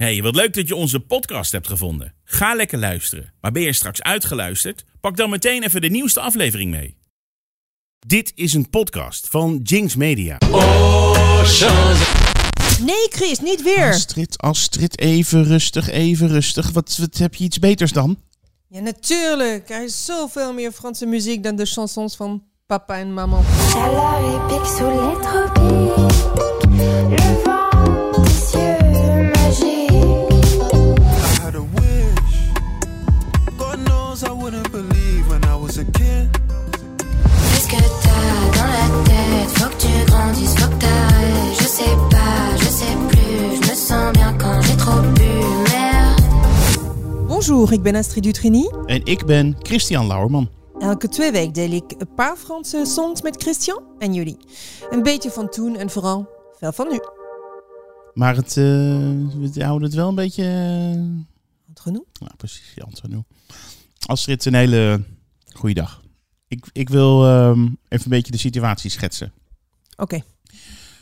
Hey, wat leuk dat je onze podcast hebt gevonden. Ga lekker luisteren. Maar ben je straks uitgeluisterd? Pak dan meteen even de nieuwste aflevering mee. Dit is een podcast van Jinx Media. Nee, Chris, niet weer. Astrid, Astrid, even rustig, even rustig. Wat, wat heb je iets beters dan? Ja, natuurlijk. Er is zoveel meer Franse muziek dan de chansons van papa en mama. Bonjour, ik ben Astrid Dutrini. En ik ben Christian Lauerman. Elke twee weken deel ik een paar Franse songs met Christian en jullie. Een beetje van toen en vooral veel van nu. Maar het, eh, we houden het wel een beetje... eh, genoeg? nou, precies, Sanu. Astrid, een hele goede dag. Ik, ik wil ehm, even een beetje de situatie schetsen. Oké.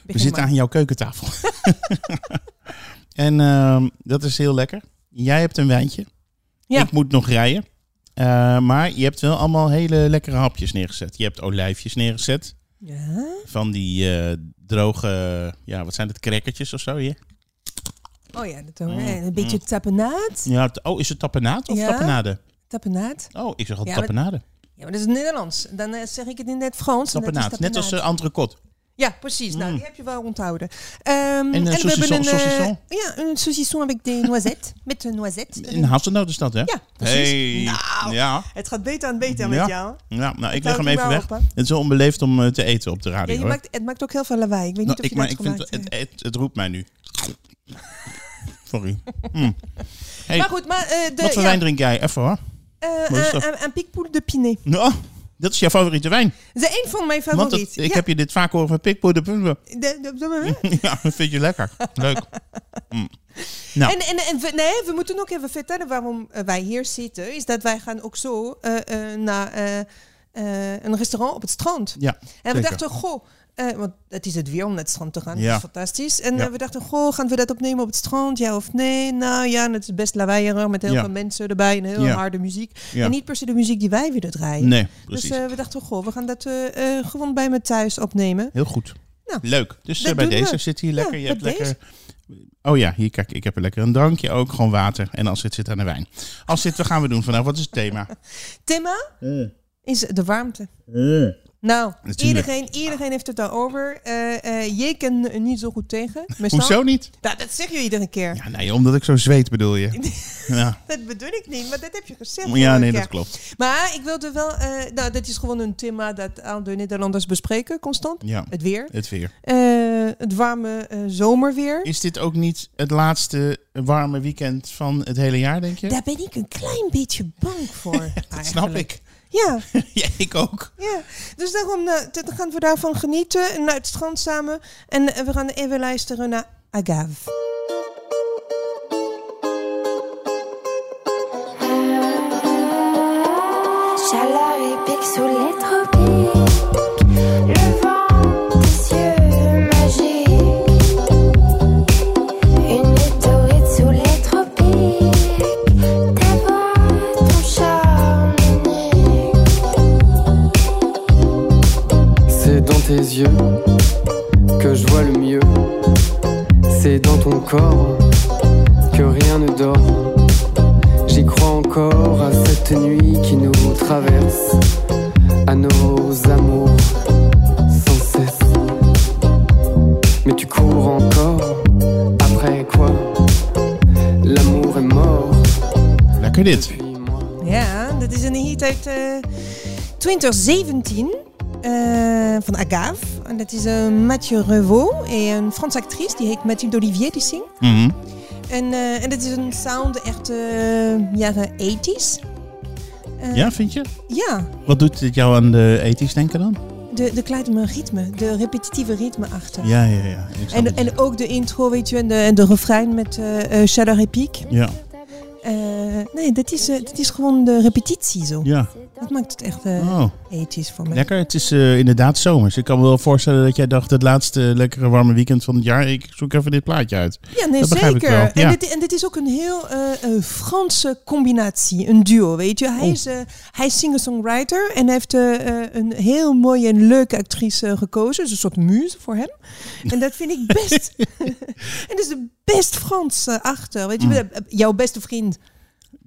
We zitten maar. aan jouw keukentafel. en ehm, dat is heel lekker. Jij hebt een wijntje. Ja. Ik moet nog rijden. Eh, maar je hebt wel allemaal hele lekkere hapjes neergezet. Je hebt olijfjes neergezet. Ja? Van die eh, droge, ja, wat zijn het, crackertjes of zo? Ja, Oh ja, dat hoor. En Een beetje tapenaat. ja oh, is het tapenaat of Ja. tapenade? Tapenaat. Oh, ik zeg Ja, maar- tapenade. Ja, maar dat is Nederlands. Dan eh, zeg ik het in het Frans. Tapenaat, net als uh, entrecôte. Ja, precies. Nou, Mm. die heb je wel onthouden. Ehm, een we hebben saucisson- een, saucisson? ja, een saucisson avec des noisettes. Met een noisette. In Hazelnoot is dat, hè? Ja, precies. Hey. Nou. Ja. Het gaat beter en beter Ja. met jou. ja, nou, ik leg hem het even weg. op, het is wel onbeleefd om eh, te eten op de Ja, radio, je maakt, het maakt ook heel veel lawaai. Ik weet niet Nou, of ik, je maar dat ik vind het, hebt. het, het, roept mij nu. Sorry. Hm. Hey, Maar goed, maar eh, de, wat voor wijn drink jij? Even hoor. een, een, de Pinet. Dat is jouw favoriete wijn. Dat is een van mijn Want favorieten. het- ik ja, heb je dit vaak horen van Pikpoe de de- Ja, dat vind je lekker. Leuk. Hm. Nou, En, en, en we, nee, we moeten ook even vertellen waarom eh, wij hier zitten. Is dat wij gaan ook zo eh, eh, naar een restaurant op het strand. ja, En zeker. we dachten, goh, eh, want het is het weer om naar het strand te gaan. Ja. Dat is fantastisch. En Ja. eh, we dachten, goh, gaan we dat opnemen op het strand? Ja of nee? Nou ja, het is best lawaaierig met heel Ja. veel mensen erbij en heel Ja. harde muziek. Ja. En niet per se de muziek die wij willen draaien. Nee, dus precies. eh, we dachten, goh, we gaan dat eh, eh, gewoon bij me thuis opnemen. Heel goed. Nou, Leuk. Dus bij deze we. zit hier Ja, lekker. je hebt lekker. Oh ja, hier kijk, ik heb er lekker een drankje ook, gewoon water. En als het zit aan de wijn. Als dit, wat gaan we doen vandaag? Wat is het thema? Thema is de warmte. Nou, Natuurlijk. iedereen, iedereen heeft het daarover. Eh eh jij kan niet zo goed tegen. meestal. Hoezo niet? Nou, dat zeg je iedere keer. Ja, nee, omdat ik zo zweet bedoel je. Ja, Dat bedoel ik niet, maar dat heb je gezegd. ja nee, keer. dat klopt. Maar ik wilde wel... eh, nou, dat is gewoon een thema dat al de Nederlanders bespreken, constant. Ja, Het weer. het weer. Het warme zomerweer. Is dit ook niet het laatste warme weekend van het hele jaar, denk je? Daar ben ik een klein beetje bang voor. dat snap ik. Ja, Ja, ik ook. ja. Dus daarom nou, dan gaan we daarvan genieten. En naar het strand samen. En eh, we gaan even luisteren naar Agave. Chaleur et pique sous les tropiques. Corps que rien ne dort. J'y crois encore à cette nuit qui nous traverse, à nos amours sans cesse. Mais tu cours encore, après quoi L'amour est mort Lekker dit. Ja, dit is een hit uit eh, 2017 eh, van Agave. Dat is eh, Mathieu Revaux, en een Franse actrice, die heet Mathilde Olivier, die zingt. Mhm. En, eh, en dit is een sound echt eh, jaren 80s. Eh, Ja, vind je? Ja, Wat doet dit jou aan de ethisch denken dan? de, de kleine ritme, de repetitieve ritme achter. Ja, ja, ja. En, en ook de intro, weet je, en de, en de refrein met et Pique. ja. Nee, dat is, eh, dat is gewoon de repetitie zo. Ja. Dat maakt het echt eh Oh, ethisch voor mij. lekker. Het is eh, inderdaad zomers. Ik kan me wel voorstellen dat jij dacht, het laatste lekkere warme weekend van het jaar, ik zoek even dit plaatje uit. Ja, nee, Dat zeker. En, dit, en dit is ook een heel eh, eh, Franse combinatie, een duo, weet je. Hij Oh. is, eh, hij is singer-songwriter en heeft eh, eh, een heel mooie en leuke actrice eh, gekozen. Dus een soort muze voor hem. En dat vind ik best... en dat is de best Frans eh, achter. Weet je, Mm. eh, jouw beste vriend.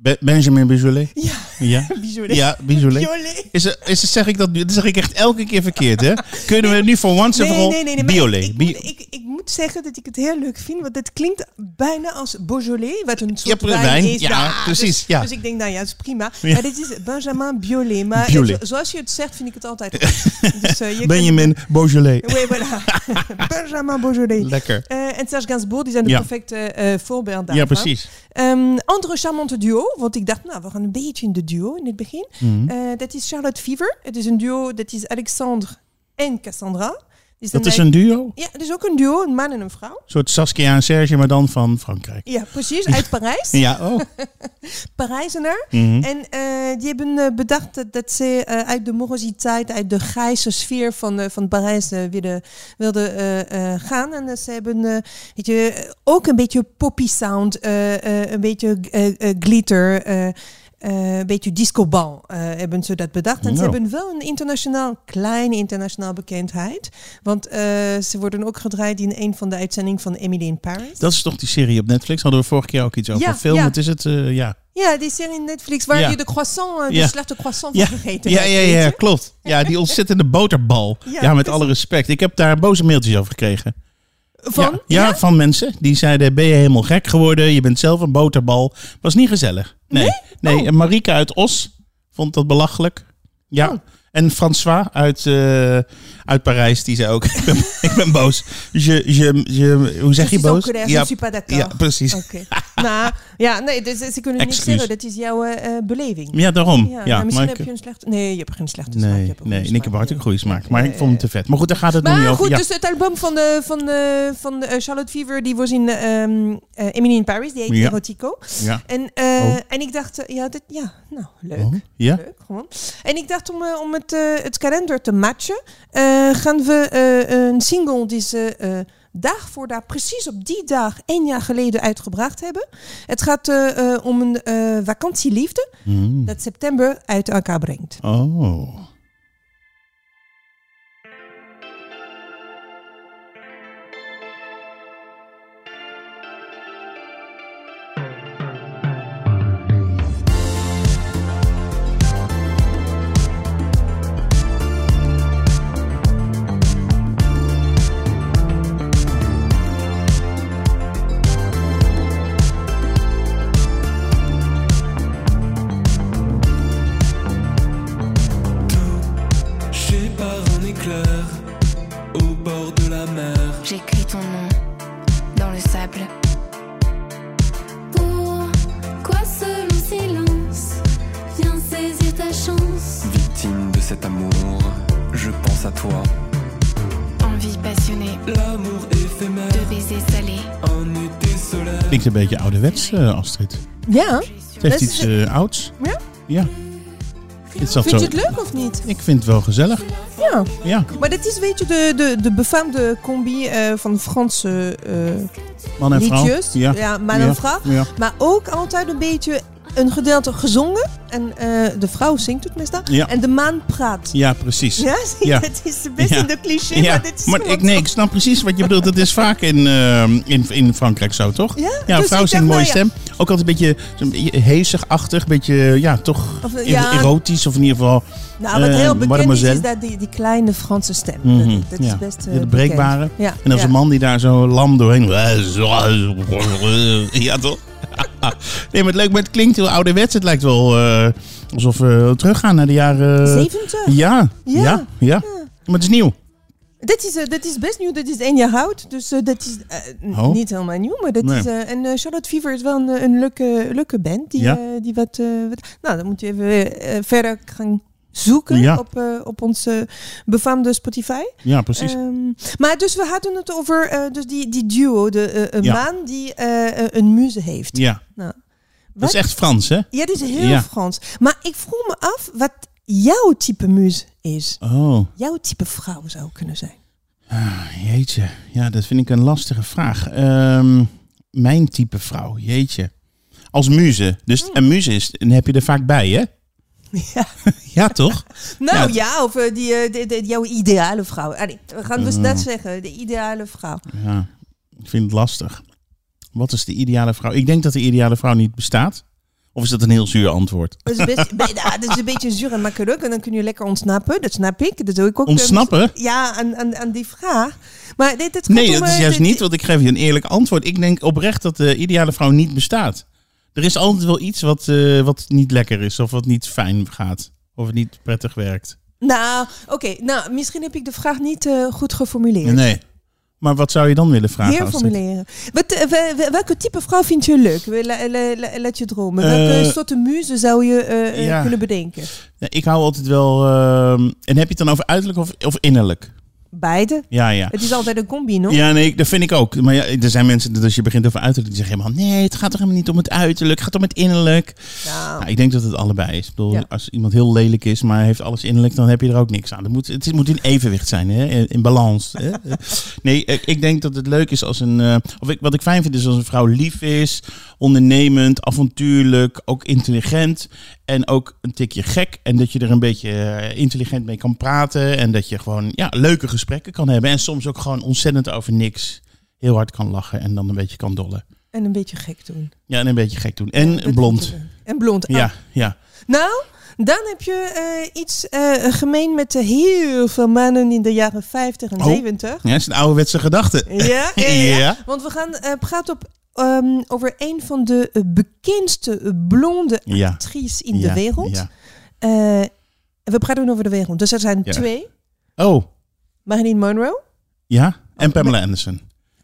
Be- Benjamin Bijolet? Ja, Ja. Bijolet. Ja, Bijolet. Bijolet. Is er, is er, zeg ik dat? Dat zeg ik echt elke keer verkeerd, hè? Kunnen we nu voor once for Nee, all nee, nee. nee ik, ik moet zeggen dat ik het heel leuk vind, want het klinkt bijna als Beaujolais, wat een Ja, soort wijn, wijn is. ja, precies, Dus, ja. dus ik denk, nou ja, dat is prima. Ja. Maar dit is Benjamin Biolay. Maar Biolay. het- zoals je het zegt, vind ik het altijd goed. dus, uh, je Benjamin Beaujolais. Oui, voilà. Benjamin Beaujolais. Lekker. Eh, en Serge Gainsbourg, die zijn de Ja. perfecte eh voorbeeld daarvan. Ja, precies. Ehm, andere charmante duo, want ik dacht, nou, we gaan een beetje in de duo in het begin. Mhm. Eh, dat is Charlotte Fever. Het is een duo, dat is Alexandre en Cassandra. Dus Dat is een duo? Ja, het is ook een duo, een man en een vrouw. Een soort Saskia en Serge, maar dan van Frankrijk. Ja, precies, uit Parijs. Ja, oh. Parijzenaar. Mhm. En eh, die hebben eh, bedacht dat, dat ze eh, uit de morositeit, uit de grijze sfeer van, eh, van Parijs wilden, wilden gaan. En ze hebben weet je, ook een beetje poppy sound, een beetje glitter. Eh, een beetje discobal eh, hebben ze dat bedacht. En ze Nou. hebben wel een internationaal, kleine internationaal bekendheid. Want eh, ze worden ook gedraaid in een van de uitzendingen van Emily in Paris. Dat is toch die serie op Netflix? Hadden we vorige keer ook iets over. Ja, Film, ja. wat is het? Ja. Ja, die serie in Netflix waar Ja. je de croissant, de Ja. slechte croissant van gegeten Ja, ja, ja, klopt. Ja, die ontzettende boterbal. Ja, Ja, met precies. alle respect. Ik heb daar boze mailtjes over gekregen. Van? Ja, ja, van mensen die zeiden: Ben je helemaal gek geworden? Je bent zelf een boterbal. Was niet gezellig. Nee. Nee, Oh. en Marika uit Os vond dat belachelijk. Ja. Oh. En François uit, eh, uit Parijs, die zei ook: Ik ben, ik ben boos. Je, je, je, hoe zeg je boos? ja, precies. Oké. nou, ja, nee, dus, ze kunnen niet zeggen, dat is jouw eh, eh, beleving. Ja, daarom. Ja, Ja, nou, misschien maar heb ik- je een slechte... Nee, je hebt geen slechte smaak. je Nee, hebt ik heb hartstikke goede smaak. Maar ik vond hem ja. te vet. Maar goed, daar gaat het nog niet Maar over. goed, Ja. dus het album van, de, van, de, van de, Charlotte Fever, die was in ehm eh, Emily in Paris, die heet. Erotico. Ja. En, Oh. en ik dacht, ja, dit, ja, nou, leuk. Oh, ja? Leuk, gewoon. En ik dacht om, om het, eh, het kalender te matchen, eh, gaan we eh, een single die ze dag voor dag, precies op die dag, één jaar geleden uitgebracht hebben. Het gaat om een eh, vakantieliefde Mm. dat september uit elkaar brengt. Oh. Ouderwets, eh, Astrid. Ja, Het heeft iets eh, ouds. Ja? Ja. Vind je het leuk of niet? Ik vind het wel gezellig. Ja. Ja. Maar dit is, weet je, de, de, de befaamde combi eh, van Franse Man en vrouw. liedjes. Ja. man Ja. en vrouw. Ja. Maar ook altijd een beetje een gedeelte gezongen. En eh, de vrouw zingt het meestal. Ja. En de man praat. ja, precies. Ja? Ja. het is best Ja. in de cliché, Ja, maar dit is maar ik, nee, ik snap precies wat je bedoelt. Het is vaak in, eh, in, in Frankrijk zo, toch? Ja, Ja, dus vrouw zingt een mooie nou stem. Ook altijd een beetje, zo'n beetje heesig-achtig. Een beetje, ja, toch Of, erotisch. Of in ieder geval... Nou, wat eh, heel bekend is, is dat die, die kleine Franse stem. Mhm, Dat, dat is best Ja, de breekbare. En als een man die daar zo lam doorheen... Ja, toch? Nee, maar het leuk, maar het klinkt heel ouderwets. Het lijkt wel eh, alsof we teruggaan naar de jaren... 70? Ja, ja, Ja. ja. Maar het is nieuw. Dit is, eh, is best nieuw, dit is één jaar oud. Dus eh, dat is eh, Oh. niet helemaal nieuw. Maar dat Nee. is, eh, en eh, Charlotte Fever is wel een, eh, een leuke, leuke band. Die, Ja. eh, die wat, eh, wat... Nou, dan moet je even eh, verder gaan zoeken Ja. op, eh, op onze befaamde Spotify. Ja, precies. Ehm, maar dus we hadden het over eh, dus die, die duo, de, eh, een Ja. man die een muze heeft. ja. Dat is echt Frans, hè? Ja, dit is heel Ja. Frans. Maar ik vroeg me af wat jouw type muus is. Oh, Jouw type vrouw zou kunnen zijn. jeetje. Ja, dat vind ik een lastige vraag. Ehm, mijn type vrouw, jeetje. Als muze. Dus een muze is, dan heb je er vaak bij, hè? Ja. Ja, toch? Nou Ja. ja, of eh, die, eh, de, de- jouw ideale vrouw. Allee, we gaan dus Oh. dat zeggen. De ideale vrouw. Ja, ik vind het lastig. Wat is de ideale vrouw? Ik denk dat de ideale vrouw niet bestaat. Of is dat een heel zuur antwoord? Dat is, best, be- dat is een beetje zuur en makkelijk. En dan kun je lekker ontsnappen. Dat snap ik. Dat doe ik ook. eh, Ontsnappen? Ja, aan, aan, aan die vraag. Maar dit, gaat Nee, om, dat is juist dit- niet, want ik geef je een eerlijk antwoord. Ik denk oprecht dat de ideale vrouw niet bestaat. Er is altijd wel iets wat, eh, wat niet lekker is, of wat niet fijn gaat, of het niet prettig werkt. Nou, oké. Nou, misschien heb ik de vraag niet eh, goed geformuleerd. Nee. Maar wat zou je dan willen vragen? Astrid? formuleren. Wat, eh, wel- wel- welke type vrouw vind je leuk? La- la- la- Laat je dromen. Welke soorten muze zou je ja. kunnen bedenken? Ja, ik hou altijd wel. ehm, en heb je het dan over uiterlijk of, of innerlijk? Beide. Ja, ja. Het is altijd een combi, no? Ja, nee, dat vind ik ook. Maar ja, er zijn mensen dat als je begint over uiterlijk, die zeggen helemaal: nee, het gaat toch helemaal niet om het uiterlijk, het gaat om het innerlijk. Nou, Nou, ik denk dat het allebei is. Ik bedoel, Ja. als iemand heel lelijk is, maar heeft alles innerlijk, dan heb je er ook niks aan. Het moet, het moet in evenwicht zijn, hè? in, in balans. Hè? nee, ik, ik denk dat het leuk is als een. eh, of ik, wat ik fijn vind is als een vrouw lief is, ondernemend, avontuurlijk, ook intelligent en ook een tikje gek. En dat je er een beetje eh, intelligent mee kan praten en dat je gewoon ja, leuke gesprekken kan hebben. En soms ook gewoon ontzettend over niks heel hard kan lachen en dan een beetje kan dollen. en een beetje gek doen. Ja, en een beetje gek doen. En blond. En blond. Ah. Ja, ja. Nou, dan heb je eh, iets eh, gemeen met heel veel mannen in de jaren 50 en Oh. 70. Ja, dat is een ouderwetse gedachte. Ja, ja, ja. Ja. Want we gaan eh, praten op, ehm, over een van de eh, bekendste eh, blonde Ja. actrices in Ja, de wereld. ja. Eh, we praten over de wereld. Dus er zijn twee. Oh, Marilyn Monroe. ja. En Oh, Pamela Anderson.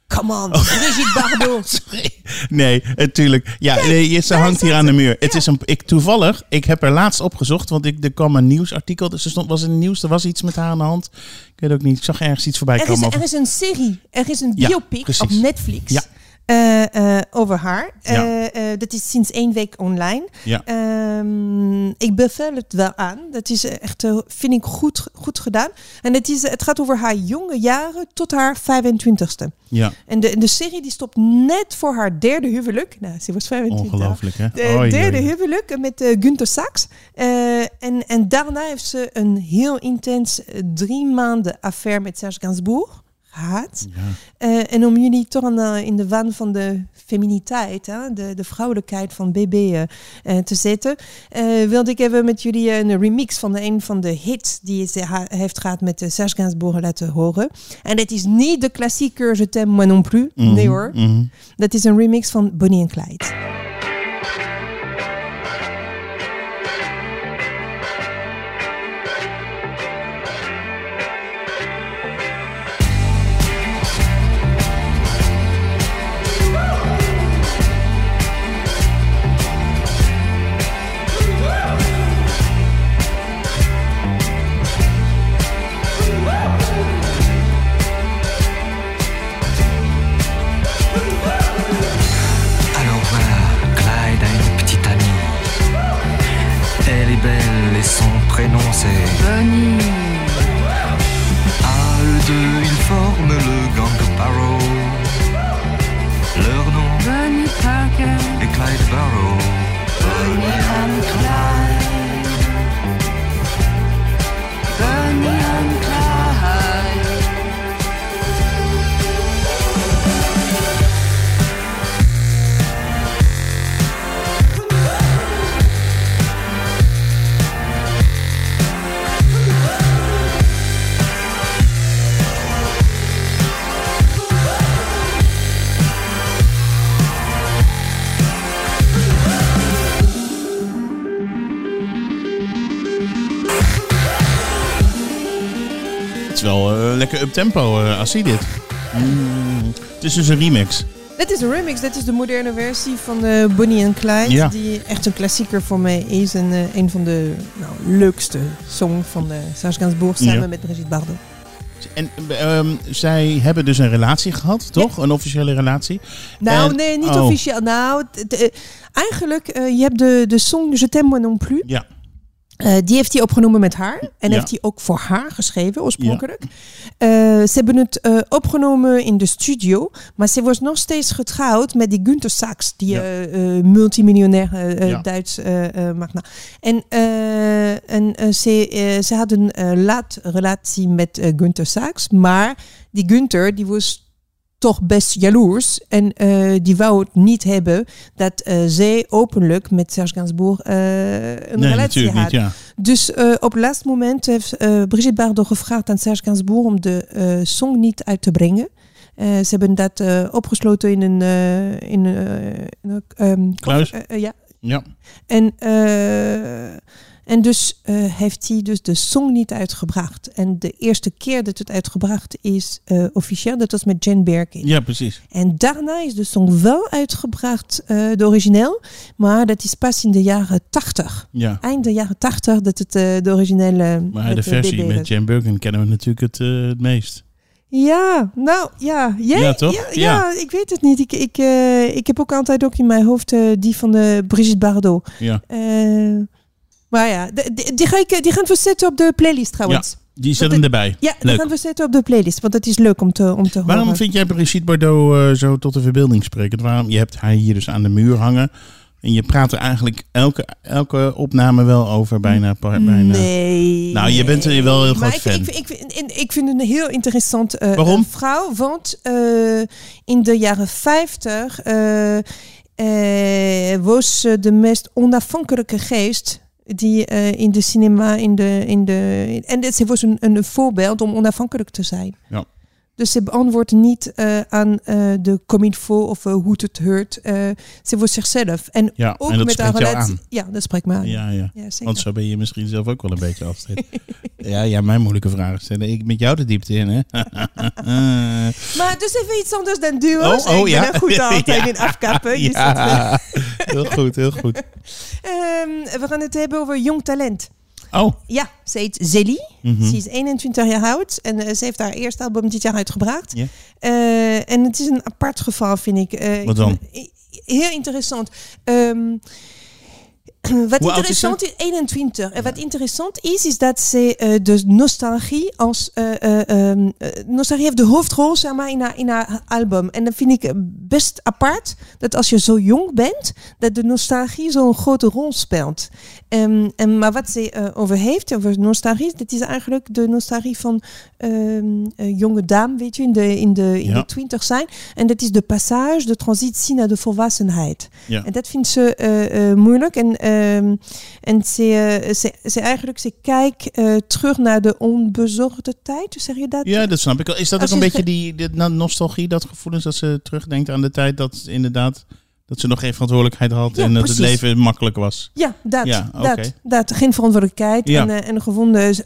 Come on, Brigitte Bardot. Nee, natuurlijk. Ja, nee, ze hangt hier aan de muur. Het is een, ik, toevallig, ik heb er laatst opgezocht, want ik, er kwam een nieuwsartikel. Dus er stond, was in het nieuws, er was iets met haar aan de hand. Ik weet ook niet, ik zag ergens iets voorbij Er is, komen. er over- is een serie, er is een Ja, biopic precies. op Netflix Ja. Eh, eh, over haar. Ja. Eh, dat is sinds één week online. Ja. Ehm, ik bevel het wel aan. Dat is echt, vind ik, goed, goed gedaan. En het, is, het gaat over haar jonge jaren tot haar 25ste. Ja, En de, de serie die stopt net voor haar derde huwelijk. Nou, ze was 25. ongelooflijk hè. De Oei, derde huwelijk met Gunther Sachs. En, en daarna heeft ze een heel intens drie maanden affaire met Serge Gainsbourg gehad. Ja. Eh, en om jullie toch aan, eh, in de waan van de feminiteit, hè, de, de vrouwelijkheid van BB eh, te zetten, wilde ik even met jullie een remix van de, een van de hits die ze ha- heeft gehad met Serge Gainsbourg laten horen. En dat is niet de klassieker Je t'aime moi non plus. Mhm, Nee hoor. mhm. Dat is een remix van Bonnie en Clyde. Tempo eh, als zie dit. Mm, het is dus een remix. Dit is een remix, dit is de moderne versie van de Bonnie en Clyde. Ja. Die echt een klassieker voor mij is. En eh, een van de nou, leukste songs van de Serge Gainsbourg samen Ja. met Brigitte Bardot. En ehm, zij hebben dus een relatie gehad, toch? Een officiële relatie. Nou, En- nee, niet oh. officieel. Nou, t- t- eigenlijk, eh, je hebt de, de song Je t'aime moi non plus. Ja. Eh, die heeft hij opgenomen met haar. En Ja. heeft hij ook voor haar geschreven, oorspronkelijk. Eh, ze hebben het eh, opgenomen in de studio. Maar ze was nog steeds getrouwd met die Günther Sachs. Die Ja. multimiljonair. Duits magna. En, en ze, ze hadden een laat relatie met Günther Sachs. Maar die Günther, die was toch best jaloers. En eh, die wou het niet hebben dat eh, zij openlijk met Serge Gainsbourg eh, een Nee, relatie had. niet, ja. Dus op het laatste moment heeft Brigitte Bardot gevraagd aan Serge Gainsbourg om de song niet uit te brengen. Ze hebben dat opgesloten in een, in, ehm, Kluis? ja. Ja. En, eh, en dus eh, heeft hij dus de song niet uitgebracht. En de eerste keer dat het uitgebracht is eh, officieel, dat was met Jen Birkin. ja, precies. En daarna is de song wel uitgebracht, eh, de origineel, maar dat is pas in de jaren 80. Ja. Eind de jaren 80 dat het de originele. Maar de versie BB met. Jan Birkin kennen we natuurlijk het, het meest. Ja, nou ja. Jij, Ja, toch? Ja, Ja. ja, ik weet het niet. Ik, ik, ik heb ook altijd ook in mijn hoofd die van de Brigitte Bardot. Ja. Eh, maar ja, de- die, ga ik, die gaan we zetten op de playlist trouwens. Die zet Want hem erbij. Ja, die gaan we zetten op de playlist, want het is leuk om te, om te Waarom horen. vind jij Brigitte Bardot eh, zo tot de verbeelding sprekend? Waarom? Je hebt haar hier dus aan de muur hangen. En je praat er eigenlijk elke, elke opname wel over, bijna. bijna. Nee. Nou, je bent er wel heel maar groot ik, fan. Ik, ik, ik, ik vind het een heel interessant eh, Waarom? eh, vrouw. Want eh, in de jaren 50 eh, eh, was ze de meest onafhankelijke geest die eh, in de cinema, in de, in de, en dit- ze was een, een voorbeeld om onafhankelijk te zijn. Ja. Dus ze beantwoordt niet eh, aan eh, de comilfo of eh, hoe het hoort. Ze was zichzelf. En Ja, ook en dat met haar relatie. aan. Ja, dat spreekt me aan. Ja, ja. Ja. Want zo ben je misschien zelf ook wel een beetje afstand. ja, ja, mijn moeilijke vragen stellen. Ik met jou de diepte in, hè? Maar dus even iets anders dan duo's. Oh, oh, ik ja. ben goed altijd Ja. in afkappen. Zit, ja. heel goed, heel goed. ehm, we gaan het hebben over jong talent. Oh, Ja, ze heet Zelly. mhm. Ze is 21 jaar oud en eh, ze heeft haar eerste album dit jaar uitgebracht. Eh, en het is een apart geval, vind ik. Eh, Wat dan? Heel interessant. Ehm, wat Hoe oud is interessant is, 21. En wat interessant is, is dat ze de nostalgie als eh, eh, ehm, eh, nostalgie heeft de hoofdrol zeg maar, in, haar, in haar album. En dat vind ik best apart dat als je zo jong bent, dat de nostalgie zo'n grote rol speelt. Ehm, en, maar wat ze eh, over heeft, over nostalgie, dat is eigenlijk de nostalgie van ehm, een jonge dame, weet je, in de, in de, in Ja. de twintig zijn. En dat is de passage, de transitie naar de volwassenheid. Ja. En dat vindt ze eh, moeilijk. En, ehm, en ze, ze, ze eigenlijk, ze kijkt terug naar de onbezorgde tijd. Zeg je dat? Ja, dat snap ik. Is dat ook een je beetje die, die no- nostalgie, dat gevoelens dat ze terugdenkt aan de tijd dat inderdaad dat ze nog geen verantwoordelijkheid had Ja, en dat precies. het leven makkelijk was? Ja, dat. Ja, dat, dat. Geen verantwoordelijkheid Ja. en, eh, en een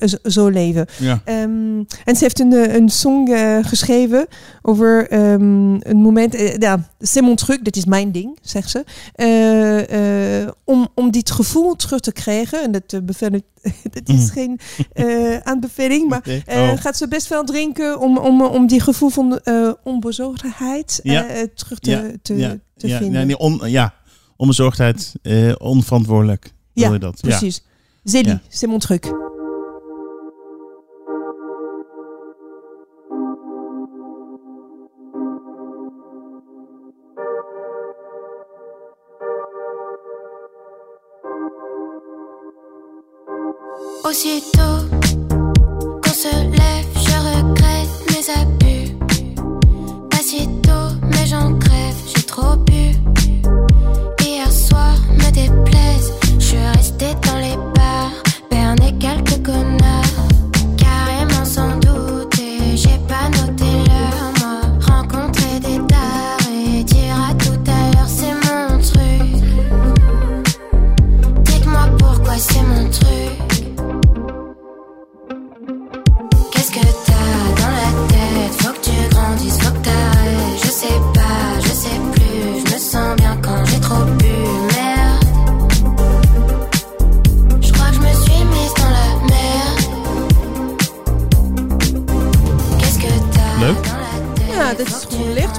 z- zo leven. Ja. Ehm, en ze heeft een, eh, een song eh, geschreven over ehm, een moment. ja, c'est mon truc, dit is mijn ding, zegt ze. Om, om dit gevoel terug te krijgen. En dat, ik- dat is Mm. geen eh, aanbeveling, maar eh, Oh. gaat ze best wel drinken om, om, om die gevoel van eh, onbezorgdheid Ja. terug te, Ja, te, ja, te ja, vinden. ja, nee, on, ja, onbezorgdheid, onverantwoordelijk. Ja, je dat? Precies. Zélie, Ja. c'est mon truc. cosita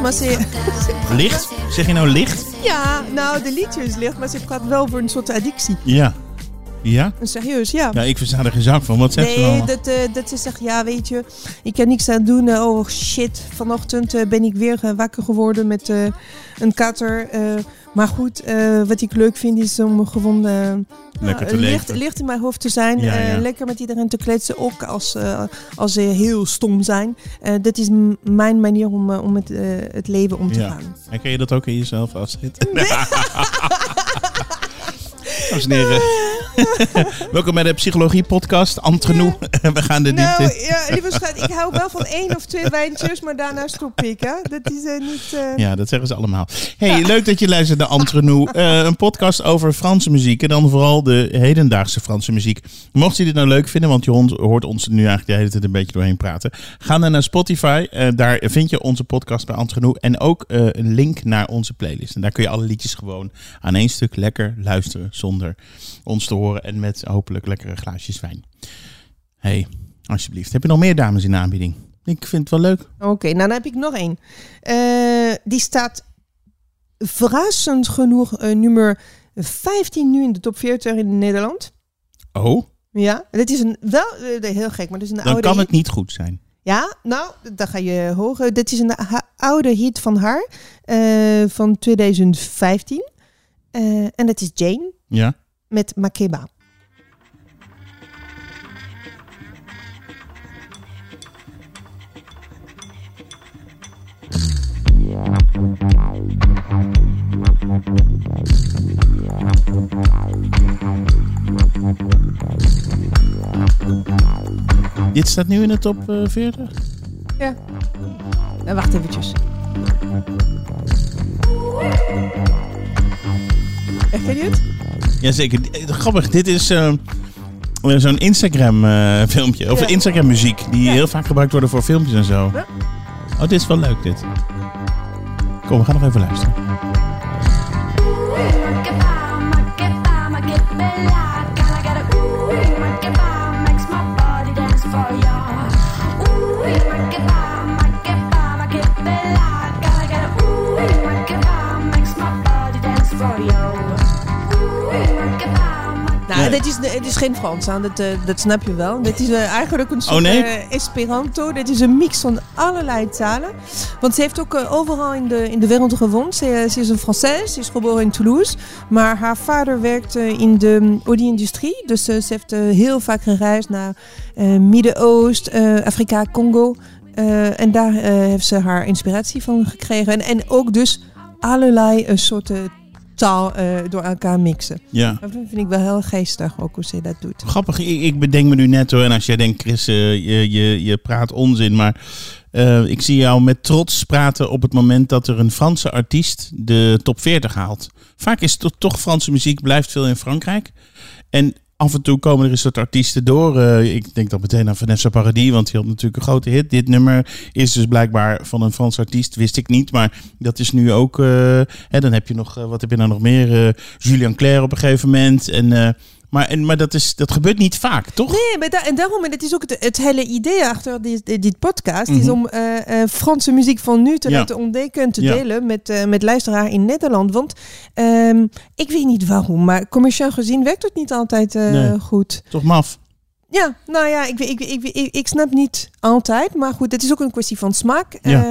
maar ze... Licht? Zeg je nou licht? Ja, nou, de liedje is licht, maar ze praat wel voor een soort addictie. Ja. Ja? Serieus, ja. Ja, ik versta er geen zak van. Wat zegt ze Nee, dat, eh, dat ze zegt, ja, weet je, ik kan niks aan doen. Eh, oh shit, vanochtend eh, ben ik weer wakker geworden met een kater. Eh, maar goed, eh, wat ik leuk vind is om gewoon eh, Lekker te ja, licht, in mijn hoofd te zijn. Ja, eh, lekker met iedereen te kletsen, ook als, eh, als ze heel stom zijn. Eh, dat is mijn manier om, eh, om met eh, het leven om te Ja. gaan. Herken je dat ook in jezelf, Astrid? Dames en heren. Welkom bij de Psychologie Podcast. Antrenoe. We gaan de Nou, diepte in. ja, lieve schat, ik hou wel van één of twee wijntjes, maar daarna stop ik. Hè? Dat is eh, niet... eh, Ja, dat zeggen ze allemaal. Hey, leuk dat je luistert naar Antrenoe. Eh een podcast over Franse muziek. En dan vooral de hedendaagse Franse muziek. Mocht je dit nou leuk vinden, want je hond hoort ons nu eigenlijk de hele tijd een beetje doorheen praten. Ga dan naar Spotify. Daar vind je onze podcast bij Antrenoe. En ook een link naar onze playlist. En daar kun je alle liedjes gewoon aan één stuk lekker luisteren. Zonder ons te horen. En met hopelijk lekkere glaasjes wijn. Hey, alsjeblieft. Heb je nog meer dames in de aanbieding? Ik vind het wel leuk. Oké, nou dan heb ik nog één. Eh, die staat verrassend genoeg eh, nummer 15 nu in de top 40 in Nederland. Oh, Ja, dit is een wel eh, heel gek, maar dit is een dan oude kan hit. het niet goed zijn. Ja, nou, dat ga je horen. Dit is een oude hit van haar van 2015. Eh, en dat is Jane Ja? Met Makeba. Dit staat nu in de top eh, 40? Ja. Nou, wacht eventjes. Herken je het? Jazeker. Eh, Grappig, dit is eh, zo'n Instagram eh, filmpje. Of Ja. Instagram muziek. Die Ja. heel vaak gebruikt worden voor filmpjes en zo. Ja. Oh, dit is wel leuk dit. Kom, we gaan nog even luisteren. Dit is, dit is geen Frans, hè. Dat, eh, dat snap je wel. Dit is eh, eigenlijk een soort Oh, nee? eh, Esperanto. Dit is een mix van allerlei talen. Want ze heeft ook overal in de, in de wereld gewoond. Ze, ze is een Française, ze is geboren in Toulouse. Maar haar vader werkte in de mm, olie-industrie. Dus eh, ze heeft heel vaak gereisd naar eh, Midden-Oost, Afrika, Congo. En daar heeft ze haar inspiratie van gekregen. En, en ook dus allerlei soorten eh, door elkaar mixen. Ja. Dat vind ik wel heel geestig, ook hoe ze dat doet. Grappig, ik, ik bedenk me nu net hoor. En als jij denkt, Chris, eh, je, je, je praat onzin. Maar eh, ik zie jou met trots praten op het moment dat er een Franse artiest de top 40 haalt. Vaak is het toch Franse muziek, blijft veel in Frankrijk. En af en toe komen er een soort artiesten door. Eh, ik denk dan meteen aan Vanessa Paradis, want die had natuurlijk een grote hit. Dit nummer is dus blijkbaar van een Frans artiest, wist ik niet. Maar dat is nu ook... eh, hè, dan heb je nog, eh, wat heb je nou nog meer? Julian Claire op een gegeven moment. En... maar, en, maar dat, is, dat gebeurt niet vaak, toch? Nee, maar da- en daarom, en dat is ook het, het hele idee achter dit, dit podcast, is Mhm. om eh, eh, Franse muziek van nu te Ja. laten ontdekken en te Ja. delen met, eh met luisteraar in Nederland. Want ehm, ik weet niet waarom, maar commercieel gezien werkt het niet altijd Nee. goed. Toch maf. Ja, nou ja, ik, ik, ik, ik, ik snap niet altijd, maar goed, het is ook een kwestie van smaak. Ja.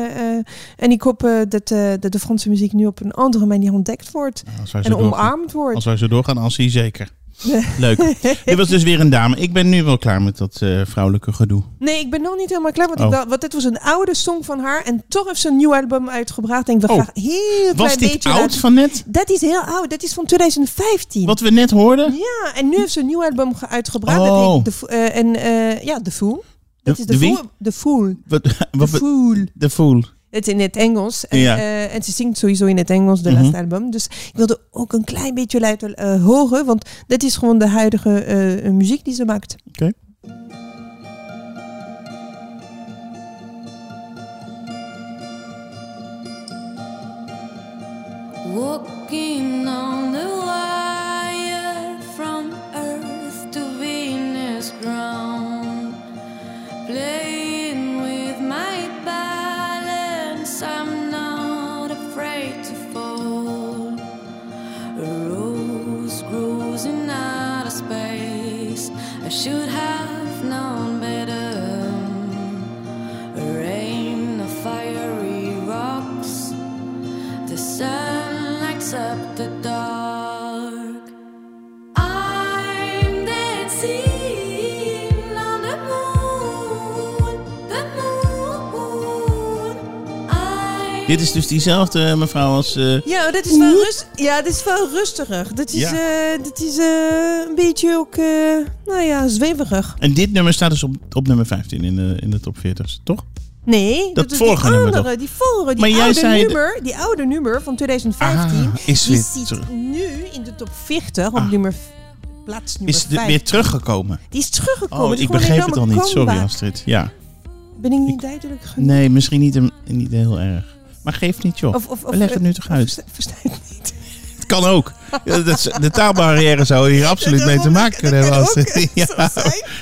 En ik hoop dat, dat de Franse muziek nu op een andere manier ontdekt wordt wij en omarmd wordt. als wij zo doorgaan, als hij zeker. Leuk. Dit was dus weer een dame. Ik ben nu wel klaar met dat eh, vrouwelijke gedoe. Nee, ik ben nog niet helemaal klaar. Want, Oh. ik wel, want dit was een oude song van haar. En toch heeft ze een nieuw album uitgebracht. En ik wil Oh. heel Was dit beetje... oud van net? Dat is heel oud. Dat is van 2015. Wat we net hoorden? Ja, en nu heeft ze een nieuw album ge- uitgebracht. Oh. Dat heet Fo- eh, en, eh, ja, The Fool. Dat De- is de? Fool. The Fool. Wat, The wat, Fool. de Fool. Het is in het Engels. Ja. eh, en ze zingt sowieso in het Engels, de Mhm. laatste album. Dus ik wilde ook een klein beetje laten eh, horen. Want dit is gewoon de huidige eh, muziek die ze maakt. Oké. Walking on the Dit is dus diezelfde mevrouw als... eh, Ja, dat is wel, rust, ja, dit is wel rustiger. Dat is, Ja. eh, dat is eh, een beetje ook, eh, nou ja, zweverig. en dit nummer staat dus op, op nummer 15 in de, in de top 40, toch? Nee, Dat is vorige die nummer andere, die vorige, die Maar jij oude zei- nummer, die oude nummer van 2015, Ah, is die zit terug. nu in de top 40 op Ah. nummer, plaats nummer Is 5. weer teruggekomen. Die is teruggekomen. Oh, Het ik begreep het al niet. Sorry. Astrid. Ja. Ben ik niet duidelijk genoeg? Nee, misschien niet, een- niet heel erg. Maar geeft niet, joh. Of, of, of, We leggen het nu toch uit. Versta, versta kan ook. Ja, dat de taalbarrière zou hier absoluut mee te maken kunnen hebben. Zijn.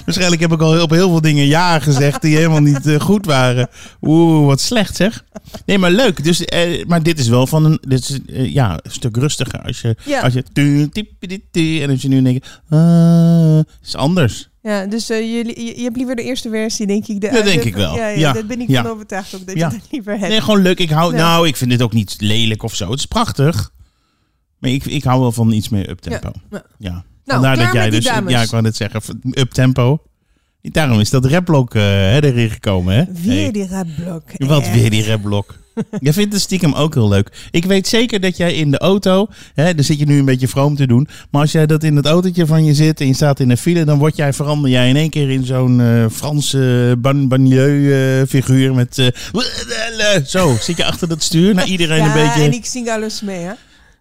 Waarschijnlijk heb ik al op heel veel dingen ja gezegd die helemaal niet eh, goed waren. Oeh, wat slecht zeg. Nee, maar leuk. Dus, eh, maar dit is wel van een, dit is, eh, ja, een stuk rustiger. Als je, Ja. als je tu- en als je nu denkt, ah, is anders. Ja, dus eh, je, je, je hebt liever de eerste versie, denk ik. De, Dat denk de- ik wel. Ja, ja, Ja. daar ben ik Ja. van overtuigd ook dat Ja. je dat liever hebt. Nee, gewoon leuk. Ik hou, Ja. nou, ik vind dit ook niet lelijk of zo. Het is prachtig. Maar ik, ik hou wel van iets meer uptempo. Ja. Ja. Nou, Vandaar dat jij dus, dames. ja, ik wou net zeggen, uptempo. Daarom is dat rapblok eh, hè, erin gekomen, hè? Weer Hey. die rapblok. Wat Echt. weer die rapblok. Jij vindt het stiekem ook heel leuk. Ik weet zeker dat jij in de auto, hè, daar zit je nu een beetje vroom te doen. Maar als jij dat in het autootje van je zit en je staat in een file, dan word jij, verander jij in één keer in zo'n eh, Franse ban banlieue eh, figuur met... eh, zo, zit je achter dat stuur naar iedereen ja, een beetje... en ik zing alles mee, hè?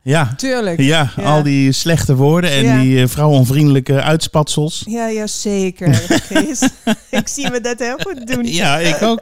Ja, Tuurlijk. ja, Ja. al die slechte woorden en Ja. die eh, vrouwonvriendelijke uitspatsels. Ja, ja, zeker. Ik zie me dat heel goed doen. Ja, ik ook.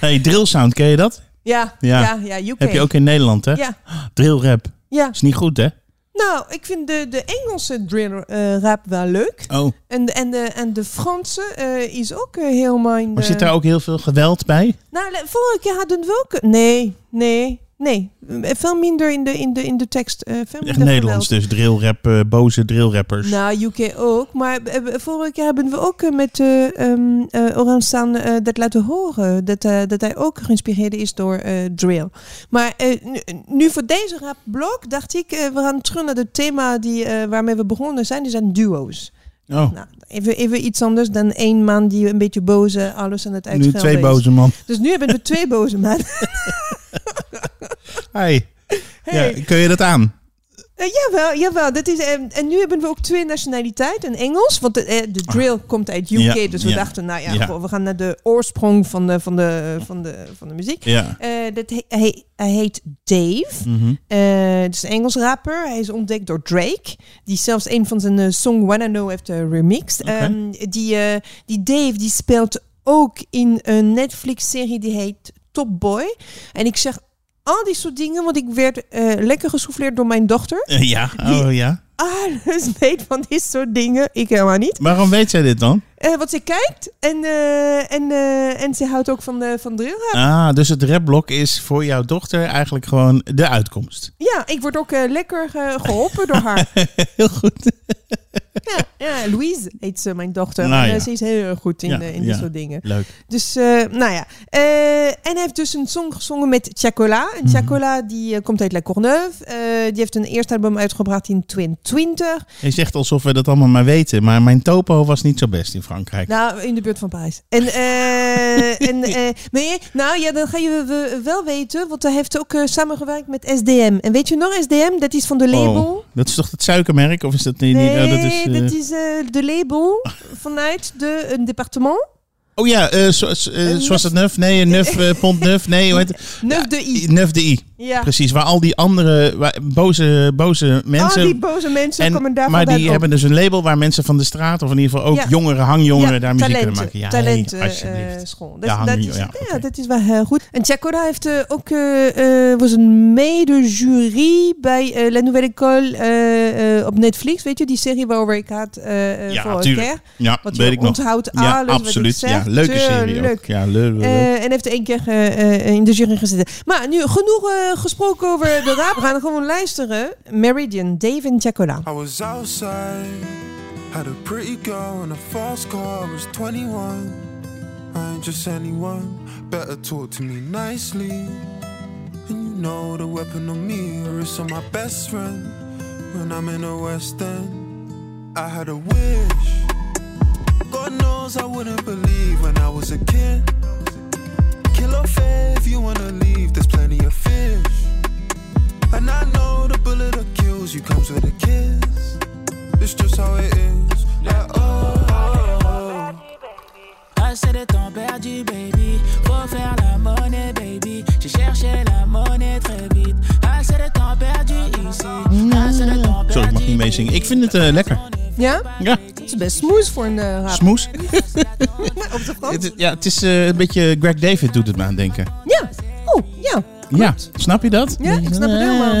Hey, drill sound, ken je dat? Ja, Ja. ja, UK. Heb je ook in Nederland, hè? Ja, Drill rap. ja. Is niet goed, hè? Nou, ik vind de, de Engelse drill eh, rap wel leuk. Oh. En, de- en, de, en de Franse eh, is ook in de... Maar zit daar ook heel veel geweld bij? Nou, vorige keer hadden we ook... Nee, nee, nee. Eh, Veel minder in de, in de, in de tekst. eh, veel Echt Nederlands geweld. dus, drillrap, eh, boze drillrappers. Nou, UK ook. Maar vorige keer hebben we ook met eh ehm eh, Oran eh, dat laten horen. Dat, dat hij ook geïnspireerd is door drill. Maar nu, nu voor deze rapblok dacht ik, we gaan terug naar het thema die, waarmee we begonnen zijn. Die zijn duo's. Oh, Nou, even, even iets anders dan één man die een beetje boze alles aan het nu uitschelden twee is. boze man. Dus nu hebben we twee boze mannen. Hey. Hey. Ja, kun je dat aan? Eh, jawel, jawel. Dat is, eh, en nu hebben we ook twee nationaliteiten. Engels, want de, eh, de drill komt uit UK. Ja, dus we ja. dachten, nou ja, we gaan naar de oorsprong van de, van de, van de, van de muziek. Eh, dat he- hij, hij heet Dave. Eh, het is een Engels rapper. Hij is ontdekt door Drake. Die zelfs een van zijn song Wanna Know heeft remixed. Oké. Ehm, die, die Dave die speelt ook in een Netflix-serie die heet Top Boy. En ik zeg al die soort dingen, want ik werd eh, lekker gesouffleerd door mijn dochter. Eh, Ja, oh ja. Alles weet van dit soort dingen. Ik helemaal niet. Waarom weet jij dit dan? Eh want ze kijkt en, en, en ze houdt ook van, de van drill rap. Ah, dus het rapblok is voor jouw dochter eigenlijk gewoon de uitkomst. Ja, ik word ook lekker ge- geholpen door haar. Heel goed. Ja, ja, Louise heet ze, mijn dochter. Nou en, eh, ja. ze is heel erg goed in, Ja, eh, in dit soort dingen. Leuk. Dus, eh, nou ja. En hij heeft dus een song gezongen met Chacola. Mhm. En Chacola, die komt uit La Courneuve. Die heeft een eerste album uitgebracht in 2020. Je zegt alsof we dat allemaal maar weten, maar mijn topo was niet zo best in Frankrijk. Nou, in de buurt van Parijs. En, eh, en eh, maar je- nou ja, dan ga je we- wel weten, want hij heeft ook eh, samengewerkt met SDM. En weet je nog, SDM, dat is van de label. Oh, dat is toch het suikermerk? Of is dat niet? Nee, oh, dat is, eh, dat is eh, de label vanuit de, een departement. Oh ja, eh eh, Een zoals het neuf? Nee, neuf, eh, pont neuf. Nee, hoe? Neuf de I. Neuf de I. Ja. Precies, waar al die andere waar, boze, boze mensen... Al die boze mensen en, komen daar maar die op. hebben dus een label waar mensen van de straat, of in ieder geval ook Ja. jongeren, hangjongeren, Ja, daar muziek talenten, kunnen maken. Ja, talenten, hey, eh, alsjeblieft. school. Ja, Dat, hang- dat, is, ja, ja, dat is wel heel goed. En Chakora heeft eh, ook eh, eh, was een mede-jury bij eh, La Nouvelle École eh, eh, op Netflix. Weet je, die serie waarover ik had eh eh Ja, tuurlijk. Ja, Wat weet ik nog. onthoudt Ja, alles absoluut. wat ik zeg. Leuke serie ook. leuk. Ja, leuk. leuk. Eh, en heeft één keer eh, eh, in de jury gezeten. Maar nu genoeg eh, gesproken over de rap. We gaan gewoon luisteren. Meridian, Dave en Chacola. I was outside, had a pretty girl in a fast car. I was 21. I ain't just anyone. Better talk to me nicely. And you know the weapon on me is on my best friend. When I'm in the West End, I had a wish. God knows I wouldn't believe when I was a kid. Kill fair if you wanna leave, there's plenty of fish. And I know the bullet that kills you comes with a kiss. It's just how it is. Like, oh, oh, oh. Assez de temps perdu, baby. Faut faire la monnaie, baby. J'ai cherché la monnaie très vite. Sorry, ik mag niet meezingen. Ik vind het eh, lekker. Ja? Ja, Het is best smooth voor een eh, rap. smoes. Op de? Het ja, het is eh, een beetje Greg David doet het me aan denken. Ja. Oh, ja. Ja, snap je dat? Ja, ik snap het helemaal.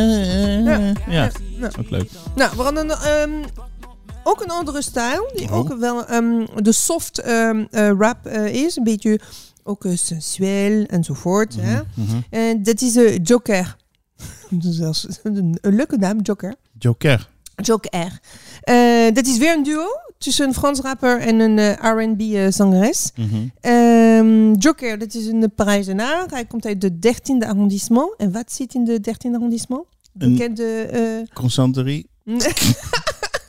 Ja, ja. Ook leuk. Nou, we hadden ehm, ook een andere stijl. Die Oh. ook wel ehm, de soft eh, rap is. Een beetje ook sensueel enzovoort. hè. Mhm. En dat is de Joker. Dat is zelfs een, een leuke naam, Joker. Joker. Joker. Eh, dat is weer een duo tussen een Frans rapper en een eh, R&B eh, zangeres. Mhm. Ehm, Joker, dat is een Parijzenaar. Hij komt uit de 13e arrondissement. En wat zit in de 13e arrondissement? Bekende eh Constanterie.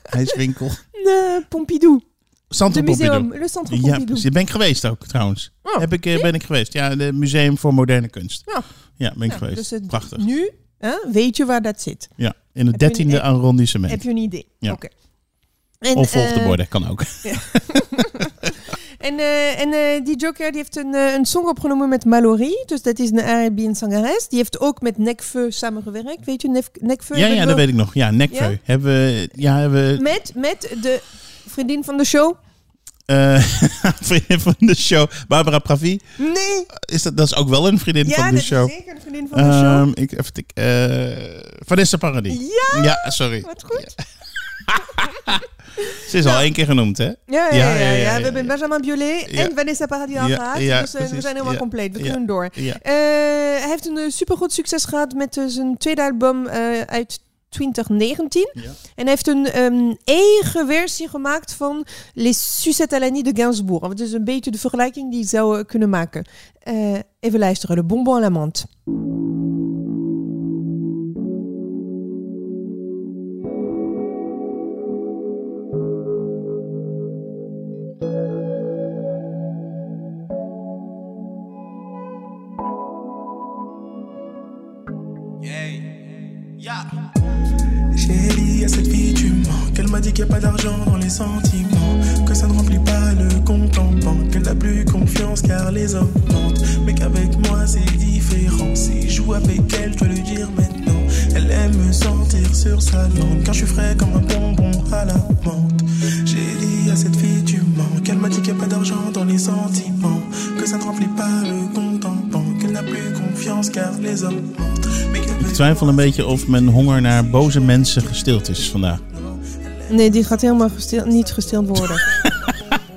IJswinkel. nee, Pompidou. Centre De museum, Pompidou. le Centre Ja, Pompidou. precies. Ben ik geweest ook trouwens. Oh, Heb ik, ben ik geweest. Ja, het Museum voor Moderne Kunst. Ja. Ja, ben ik Ja, geweest. dus Prachtig. Nu weet je waar dat zit. Ja, in het een- 13e arrondissement. Heb je een idee? Ja. Oké. En, Of volg de eh, borden, kan ook. En, eh, en eh, die Joker die heeft een, een song opgenomen met Mallory. Dus dat is een R&B zangeres. Die heeft ook met Nekfeu samengewerkt. Weet je, Nef- Nekfeu? Ja, Dat ja, dat weet ik nog. Ja, nekveu. Ja? Hebben we... Ja, hebben we... Met, met de vriendin van de show? Eh, vriendin van de show. Barbara Pravi. Nee! Is dat, dat is ook wel een vriendin Ja, van dat de is show. zeker een vriendin van de show. Ehm, ik, even eh, Vanessa Paradis. Ja! Ja, sorry. Wat goed. Ze is al één keer genoemd, hè? Ja, ja, ja, Ja, ja, ja, ja, We hebben ja. Benjamin Biolay Ja. en Vanessa Paradis al Ja, gehad. ja, dus eh, we zijn helemaal Ja. compleet. We Ja. kunnen door. Ja. Eh, hij heeft een eh, supergoed succes gehad met eh, zijn tweede album eh, uit 2019. Ja. En hij heeft een ehm, eigen versie gemaakt van Les Sucettes à la Nuit de Gainsbourg. Het is een beetje de vergelijking die je zou eh, kunnen maken. Eh, even luisteren. De bonbon à la menthe. Dit qu'il n'y a pas d'argent dans les sentiments. Que ça ne remplit pas le compte en banque Qu'elle n'a plus confiance car les hommes mentent. Mais qu'avec moi c'est différent. Si je joue avec elle je dois lui dire maintenant. Elle aime me sentir sur sa langue. Car je suis frais comme un bonbon à la menthe. J'ai dit à cette fille tu mens. Qu'elle m'a dit qu'il n'y a pas d'argent dans les sentiments. Que ça ne remplit pas le compte en banque. Qu'elle n'a plus confiance car les hommes mentent. Ik twijfel een beetje of mijn honger naar boze mensen gestild is vandaag. Nee, die gaat helemaal gestil, niet gestild worden.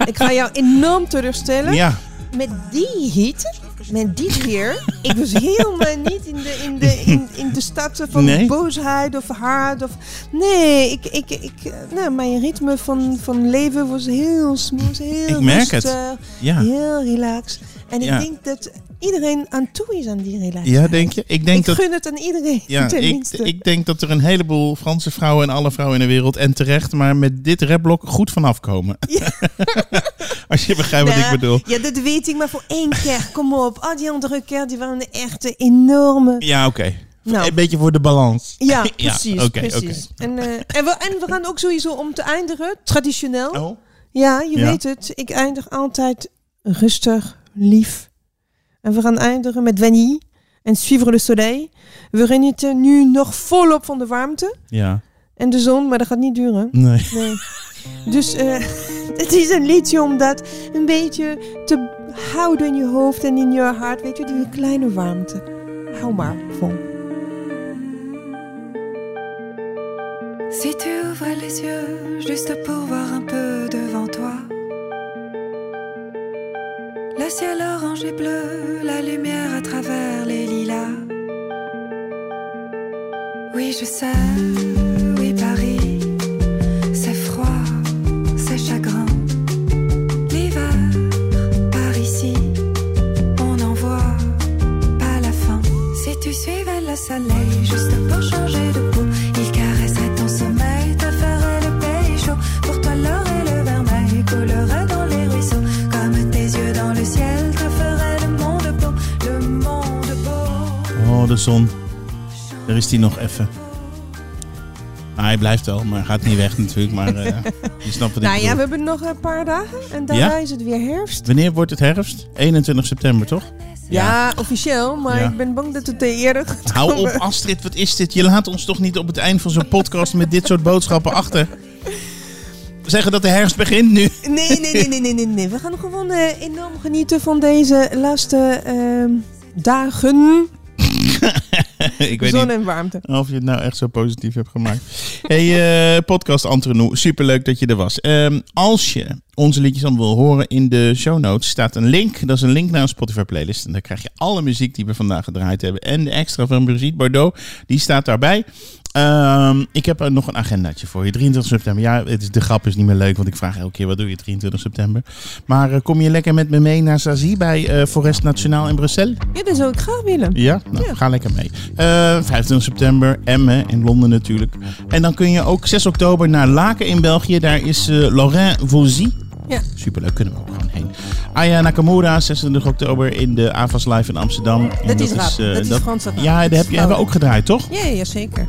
Ik ga jou enorm teleurstellen. Ja, Met die hit, met dit weer. Ik was helemaal niet in de, in de, in, in de stad van Nee? boosheid of haat. Of, nee, ik, ik, ik, nou, mijn ritme van, van leven was heel smooth, heel Ik merk het. rustig, ja. heel relaxed. En Ja. ik denk dat iedereen aan toe is aan die relatie. Ja, denk je? Ik denk ik dat... gun het aan iedereen, Ja, ik, ik denk dat er een heleboel Franse vrouwen en alle vrouwen in de wereld, en terecht, maar met dit rapblok goed vanaf komen. Als je begrijpt wat ik Nou, bedoel. Ja, dat weet ik, maar voor één keer, kom op. Al die andere keer, die waren echt een enorme... Ja, oké. Nou. Een beetje voor de balans. Ja, Ja, precies. oké, precies. En, eh, en, we, en we gaan ook sowieso om te eindigen, traditioneel. Oh. Ja, je Ja. weet het. Ik eindig altijd rustig, lief. En we gaan eindigen met Vanille en Suivre le Soleil. We genieten nu nog volop van de warmte Ja, en de zon, maar dat gaat niet duren. nee. Nee. Dus eh, het is een liedje om dat een beetje te houden in je hoofd en in je hart. Weet je, die kleine warmte. Hou maar vol. Si tu ouvrais les yeux juste pour Le ciel orange et bleu, la lumière à travers les lilas. Oui, je sais, oui, Paris, Oh, de zon. Er is die nog even. Nou, hij blijft wel, maar hij gaat niet weg natuurlijk. Maar eh, je snapt wat ik Nou ja, we hebben nog een paar dagen en daarna Ja? is het weer herfst. Wanneer wordt het herfst? 21 september, toch? Ja, officieel, maar Ja. ik ben bang dat het te eerder gaat Hou op. Astrid, wat is dit? Je laat ons toch niet op het eind van zo'n podcast met dit soort boodschappen achter. We zeggen dat de herfst begint nu. Nee, nee, nee, nee, nee, nee, nee. We gaan gewoon eh, enorm genieten van deze laatste ehm, dagen. ik weet Zon en warmte. of je het nou echt zo positief hebt gemaakt. hey, eh, podcast Antronou, superleuk dat je er was. Ehm, als je onze liedjes dan wil horen, in de show notes staat een link. Dat is een link naar een Spotify playlist. En daar krijg je alle muziek die we vandaag gedraaid hebben. En de extra van Brigitte Bardot, die staat daarbij. Ehm, ik heb er nog een agendaatje voor je. 23 september. Ja, het is, de grap is niet meer leuk, want ik vraag elke keer wat doe je 23 september. Maar eh, kom je lekker met me mee naar Zazie bij eh, Forest Nationaal in Brussel? Ja, dat zou ik graag willen. Ja, nou, Ja. ga lekker mee. Eh 25 september, Emmen in Londen natuurlijk. En dan kun je ook 6 oktober naar Laken in België. Daar is eh Laurent Voulzy. Ja. Superleuk, kunnen we ook gewoon heen. Aya Nakamura, 26 oktober in de AVAS Live in Amsterdam. En Dat is rap. eh, Dat is. Ja, Dat heb je, hebben we ook gedraaid, toch? Ja, ja, zeker.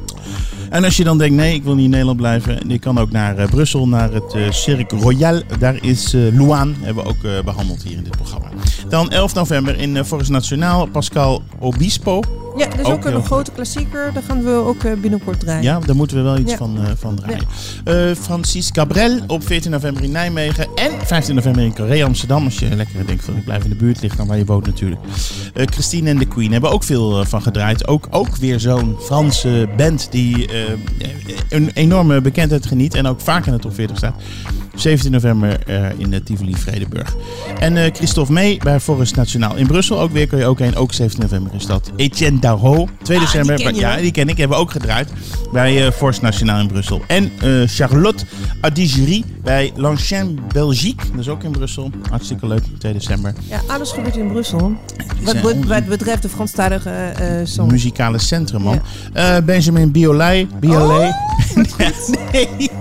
En als je dan denkt, nee, ik wil niet in Nederland blijven. Je kan ook naar eh, Brussel, naar het eh Cirque Royal. Daar is eh Luan, hebben we ook eh, behandeld hier in dit programma. Dan 11 november in Forest Nationaal, Pascal Obispo. Ja, dat is Ook een grote klassieker. Daar gaan we ook eh, binnenkort draaien. Ja, daar moeten we wel iets Ja. van, eh, van draaien. Eh, Francis Cabrel op 14 november in Nijmegen. En 15 november in Carré Amsterdam. Als je lekker denkt van ik blijf in de buurt liggen, dan waar je woont natuurlijk. Christine en de Queen hebben ook veel van gedraaid. Ook, ook weer zo'n Franse band die een enorme bekendheid geniet. En ook vaak in de top 40 staat. 17 november eh, in de Tivoli Vredenburg. En eh, Christophe May bij Forest Nationaal in Brussel. Ook weer kun je ook heen. Ook 17 november is dat. Etienne Darro. 2 december. Ah, ken je ja, die ken ik. Hebben we ook gedraaid bij eh Force Nationaal in Brussel. En Charlotte Adigerie bij L'Ancienne Belgique. Dat is ook in Brussel. Hartstikke leuk, 2 december. Ja, alles gebeurt in Brussel. Wat, wat, betreft de Franstalige song. Muzikale centrum, man. Eh, Benjamin Biolay. Biolay. nee.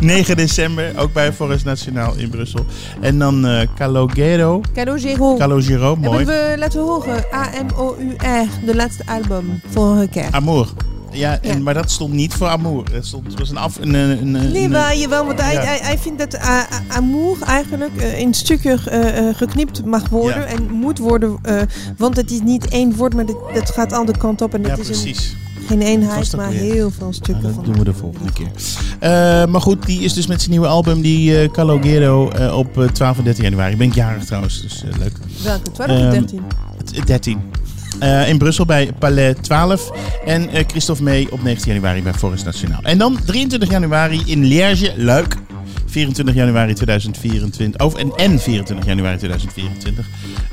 9 december, ook bij Forest Nationaal in Brussel. En dan eh Calogero. Calogero. Calogero, mooi. We laten horen. A-M-O-U-R. De laatste album. Vorige keer. Amour. Ja, en, Ja. maar dat stond niet voor Amour. Het, stond, was een af... Een, een, een, Nee, een- maar jawel, want hij, Ja. hij, hij vindt dat a- amour eigenlijk eh, in stukken eh, eh, geknipt mag worden Ja. en moet worden. eh, want het is niet één woord, maar dit, het gaat alle kanten op. En Ja, het is een, precies. geen eenheid, dat maar weer? heel veel Ja, stukken dat van. doen we de volgende keer. Eh, maar goed, die is dus met zijn nieuwe album, die eh Calogero, eh, op eh, 12 en 13 januari. Ik ben ik jarig trouwens, dus eh, leuk. Welke? 12 of Ehm, 13? Het- 13. Eh, in Brussel bij Palais 12. En eh, Christophe May op 19 januari bij Forest Nationaal. En dan 23 januari in Liège, Luik. 24 januari 2024. Oh, en, en 24 januari 2024.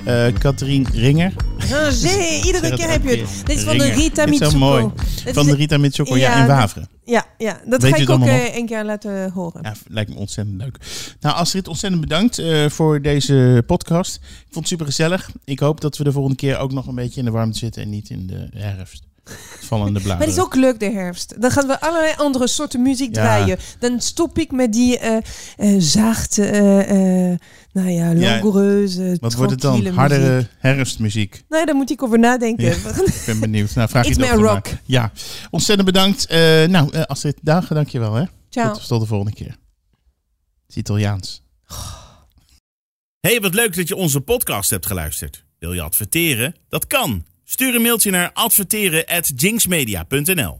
Eh Katrien Ringer. Zee, iedere keer heb je het. Dit is van de. Rita Dit is zo Mitsuko. mooi. Dit Van de Rita Mitsuko, ja, Ja, in Waveren. Ja, ja, dat Weet ga ik ook allemaal eh, een keer laten horen. Ja, lijkt me ontzettend leuk. Nou, Astrid, ontzettend bedankt eh, voor deze podcast. Ik vond het super gezellig. Ik hoop dat we de volgende keer ook nog een beetje in de warmte zitten en niet in de herfst. Vallende Maar het is ook leuk de herfst. Dan gaan we allerlei andere soorten muziek Ja. draaien. Dan stop ik met die eh eh, zachte, eh, eh, nou ja, Ja, langoureuze, Wat wordt het dan? Hardere muziek. herfstmuziek. Nee, daar moet ik over nadenken. Ja. Ik ben benieuwd. Nou, vraag je Iets het meer ook maar. rock. Ja, ontzettend bedankt. Eh, nou, eh, Astrid, dagen, dankjewel. Hè. Ciao. Tot, tot de volgende keer. Het is Italiaans. Hey, wat leuk dat je onze podcast hebt geluisterd. Wil je adverteren? Dat kan. Stuur een mailtje naar adverteren@jinxmedia.nl.